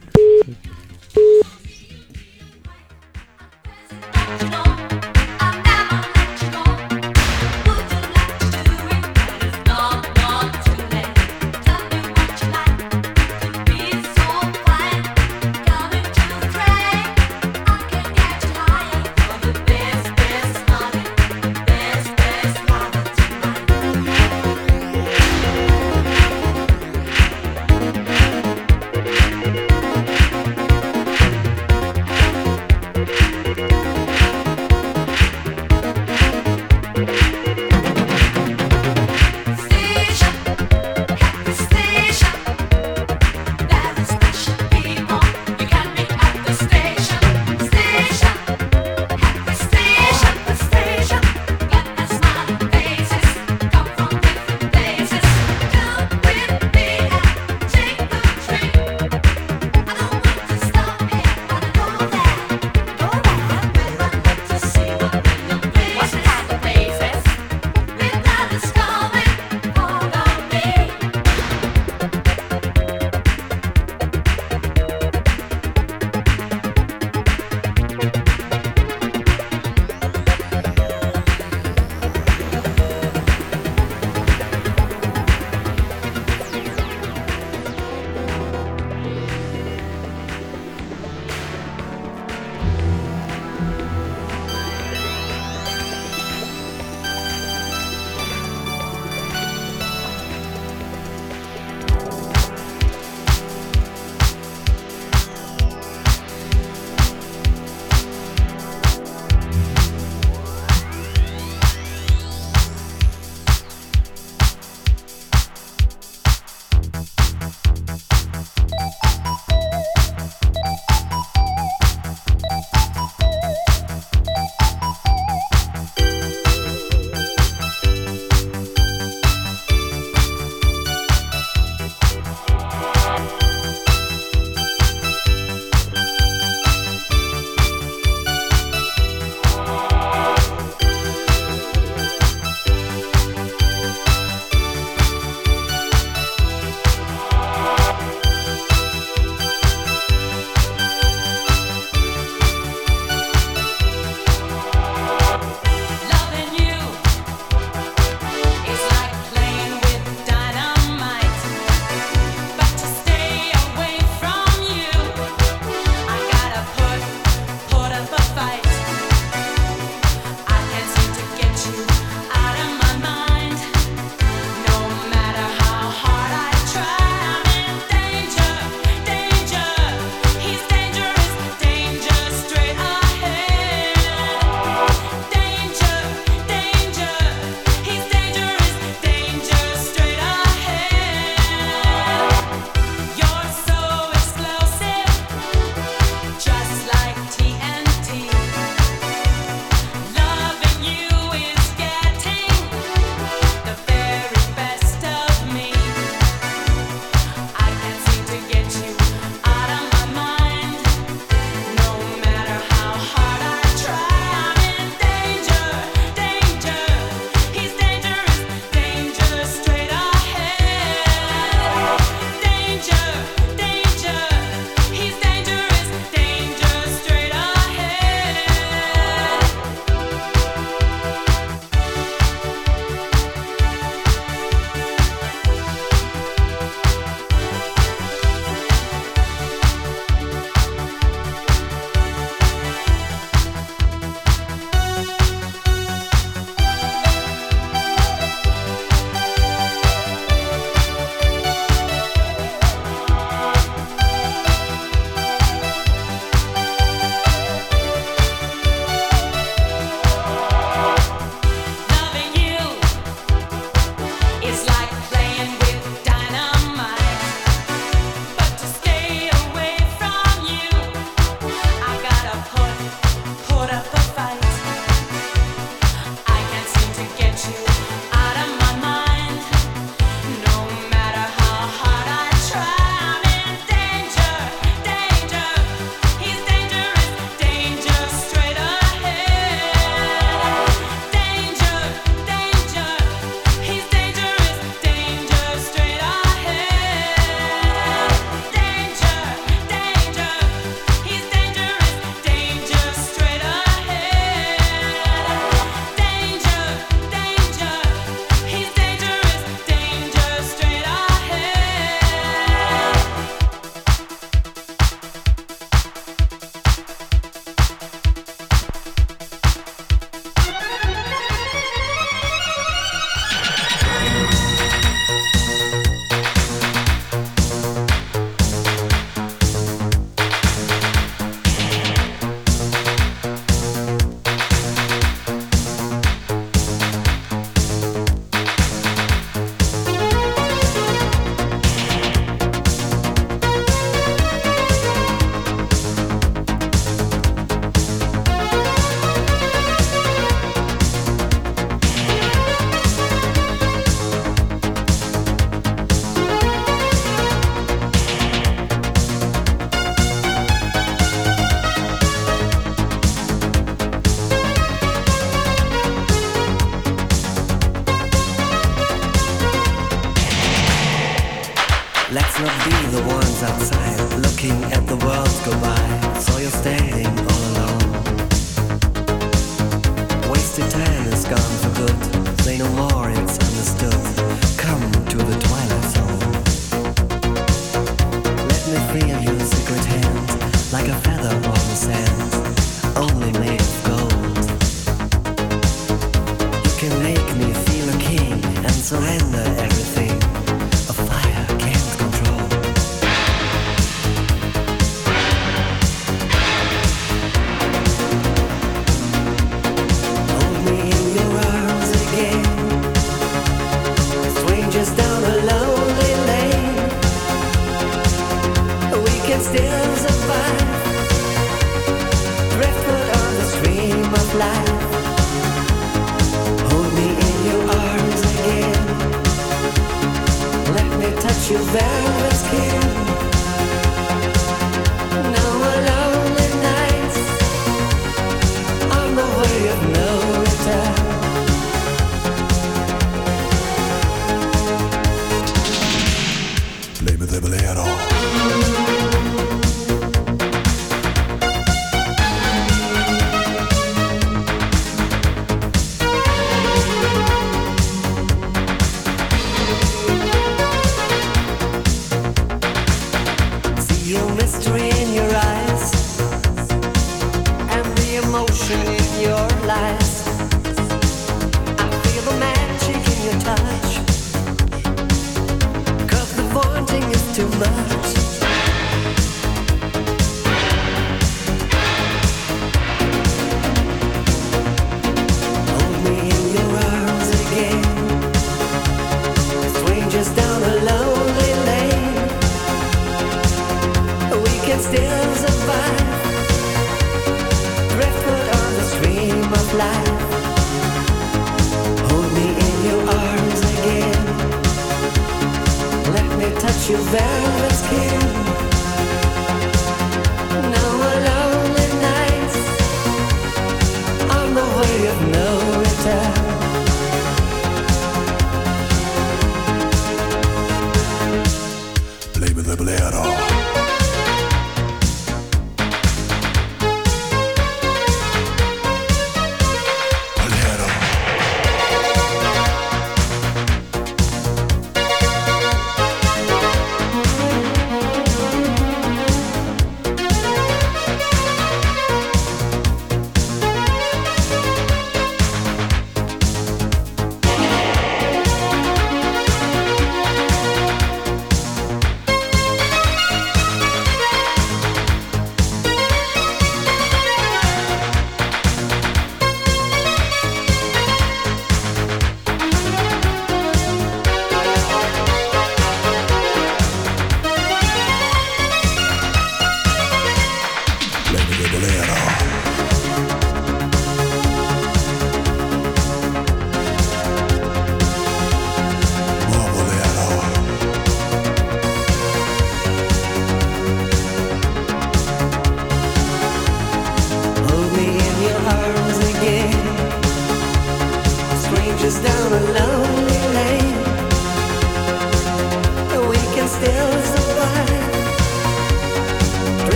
worlds go by, so you're standing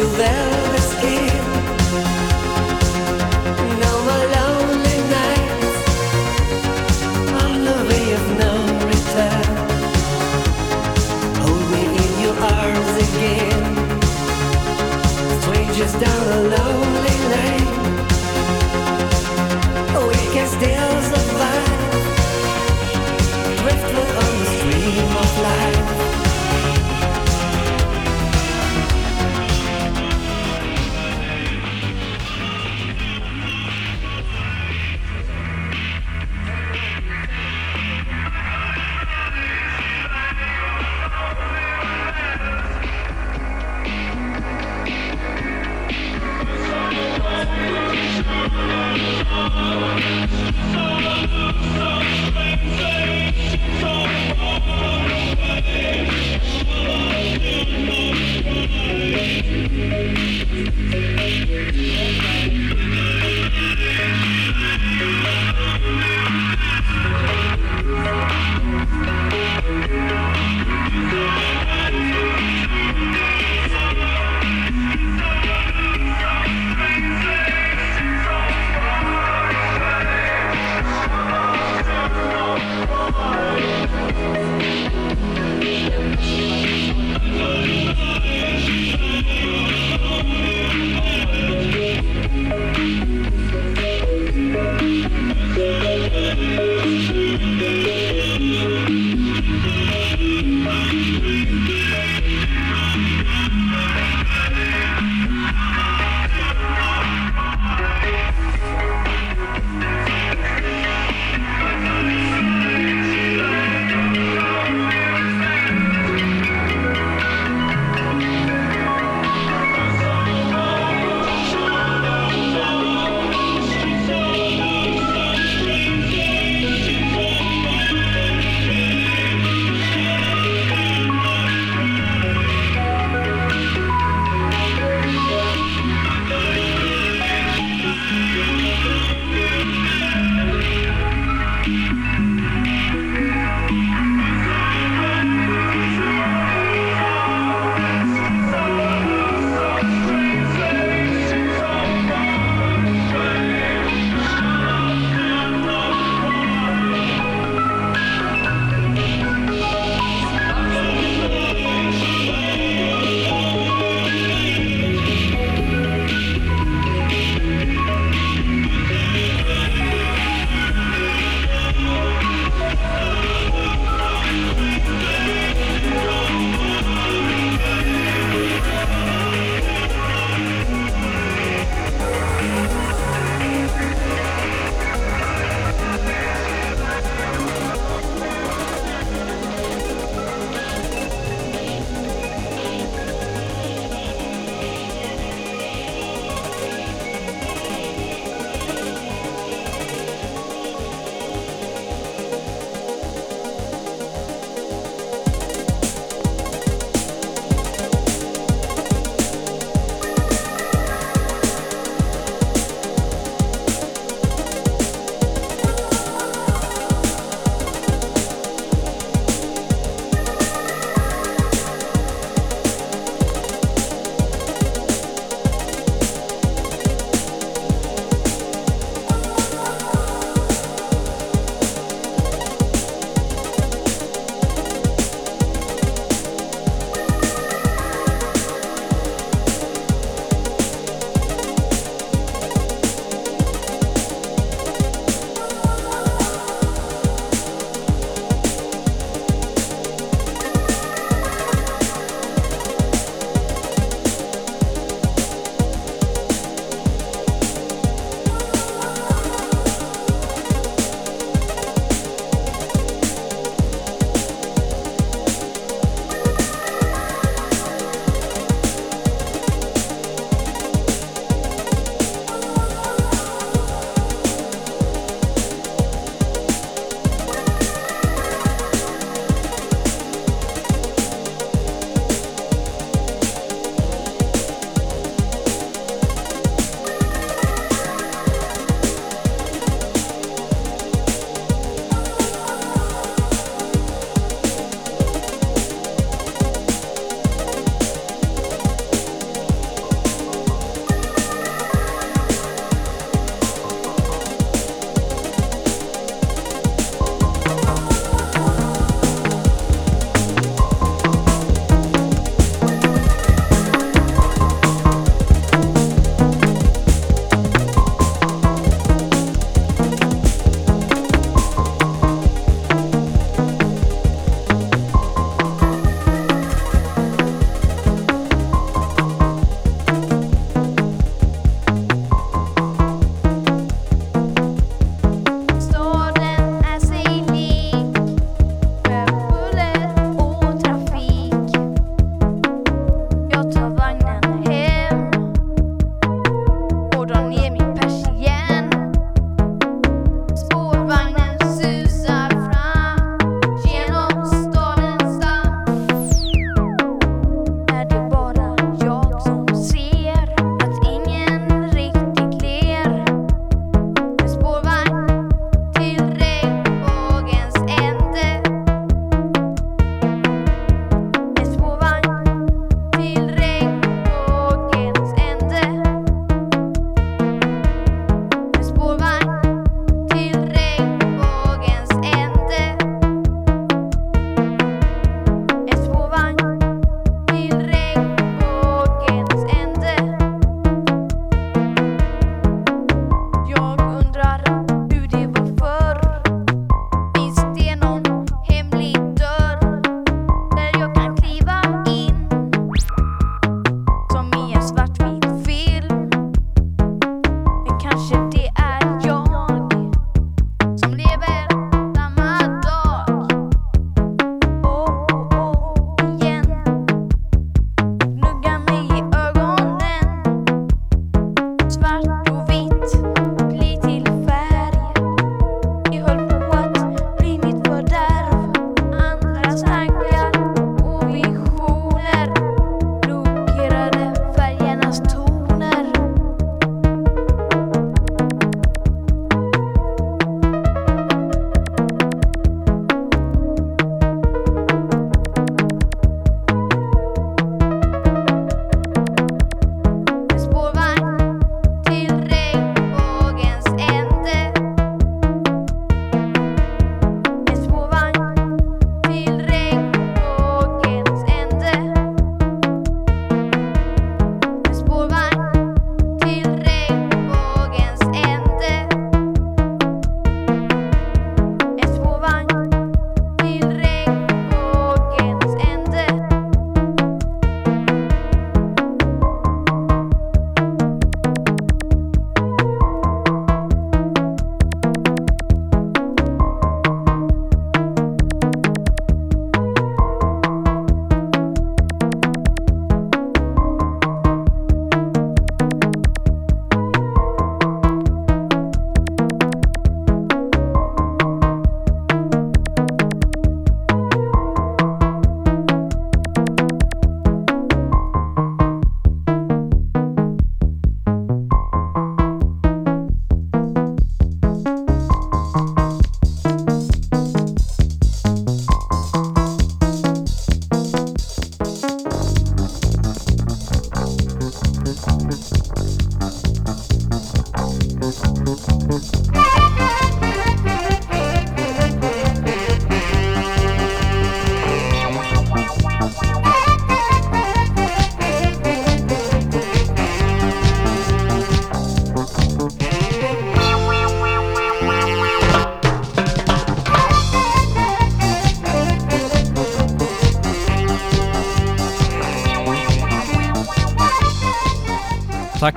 you there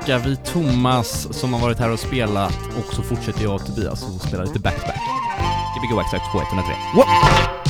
tillbaka vid Thomas som har varit här och spelat och så fortsätter jag och Tobias och spelar lite backback. Gbg Backstack 2103.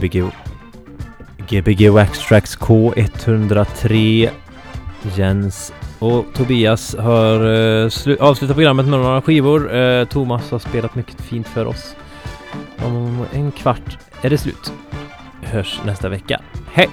Gbg Gbgo Extracts K103 Jens och Tobias har uh, avslutat programmet med några skivor. Uh, Thomas har spelat mycket fint för oss. Om en kvart är det slut. Hörs nästa vecka. Hej!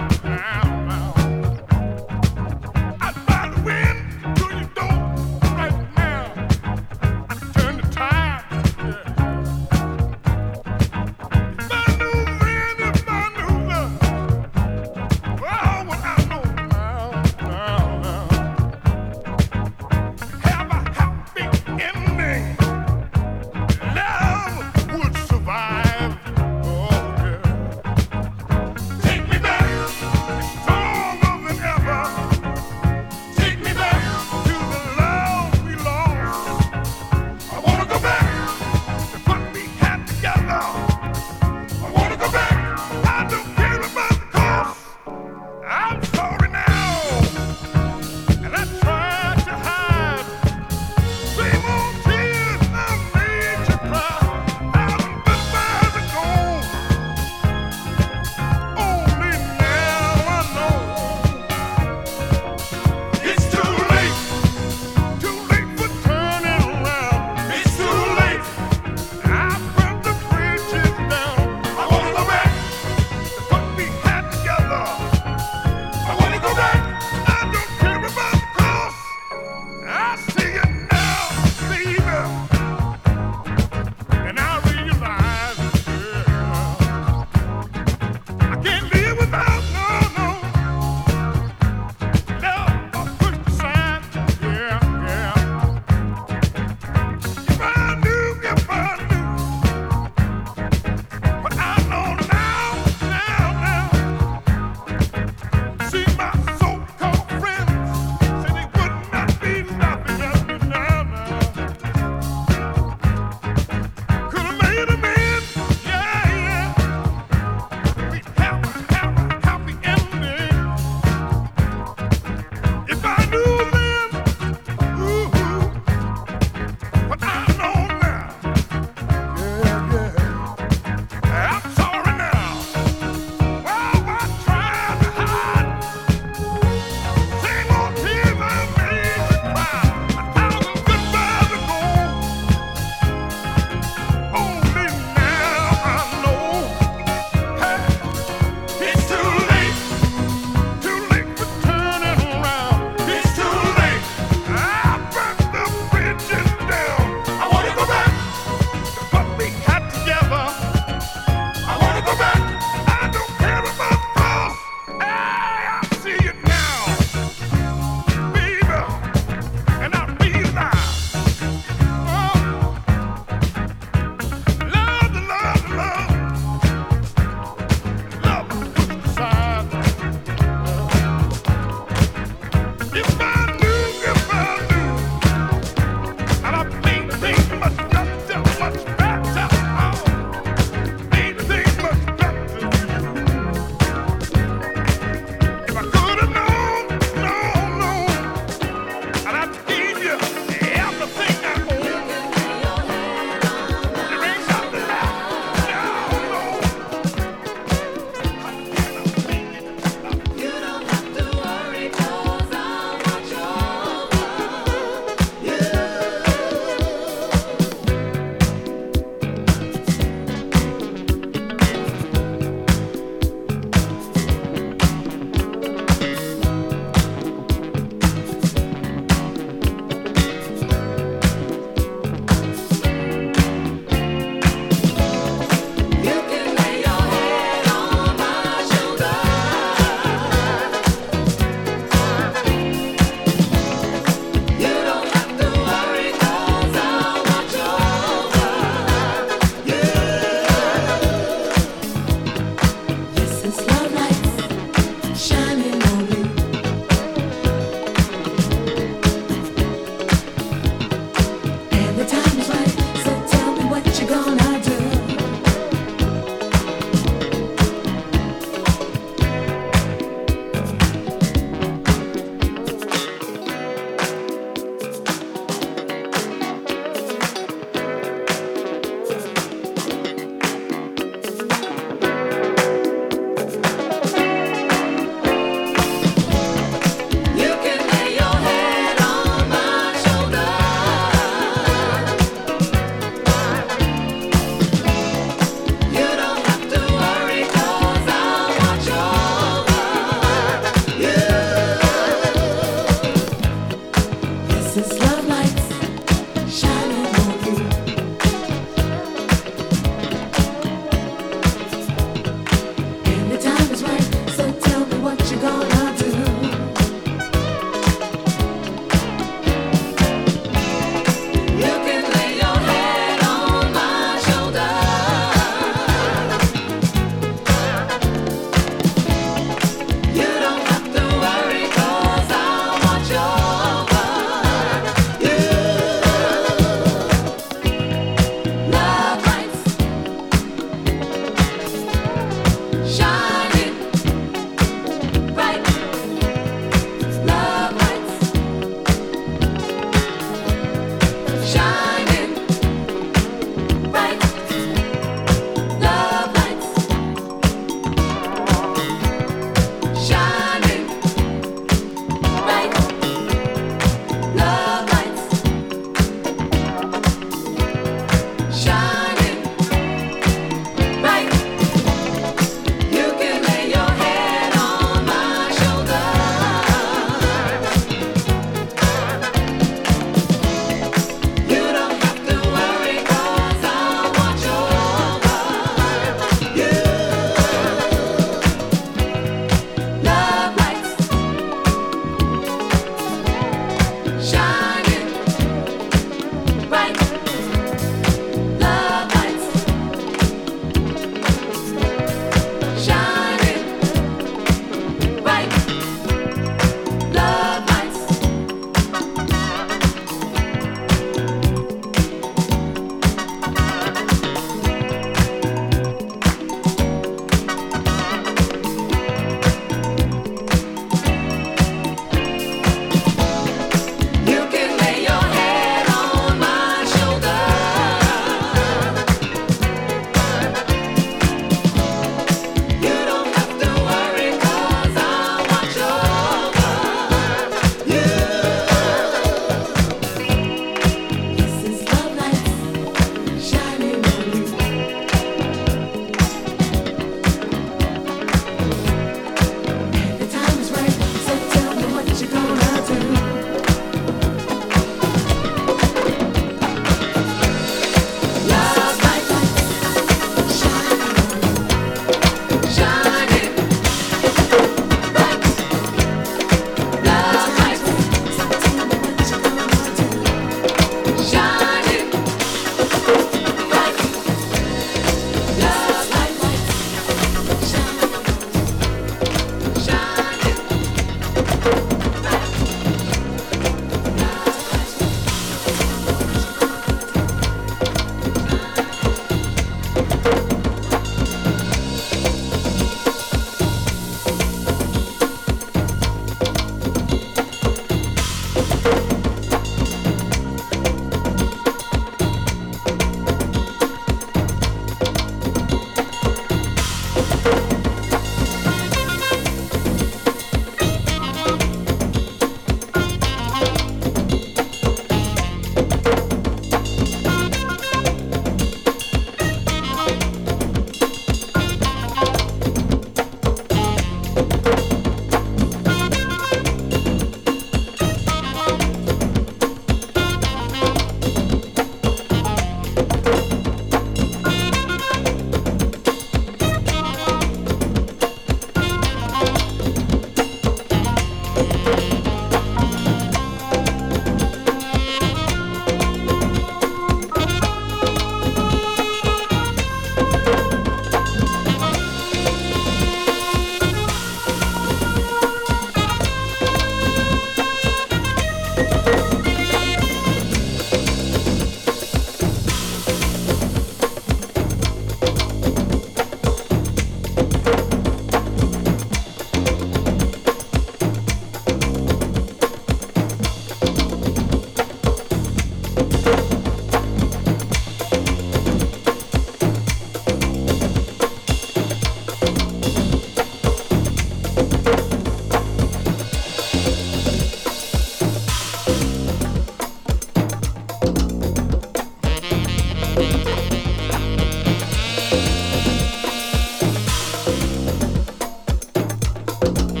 you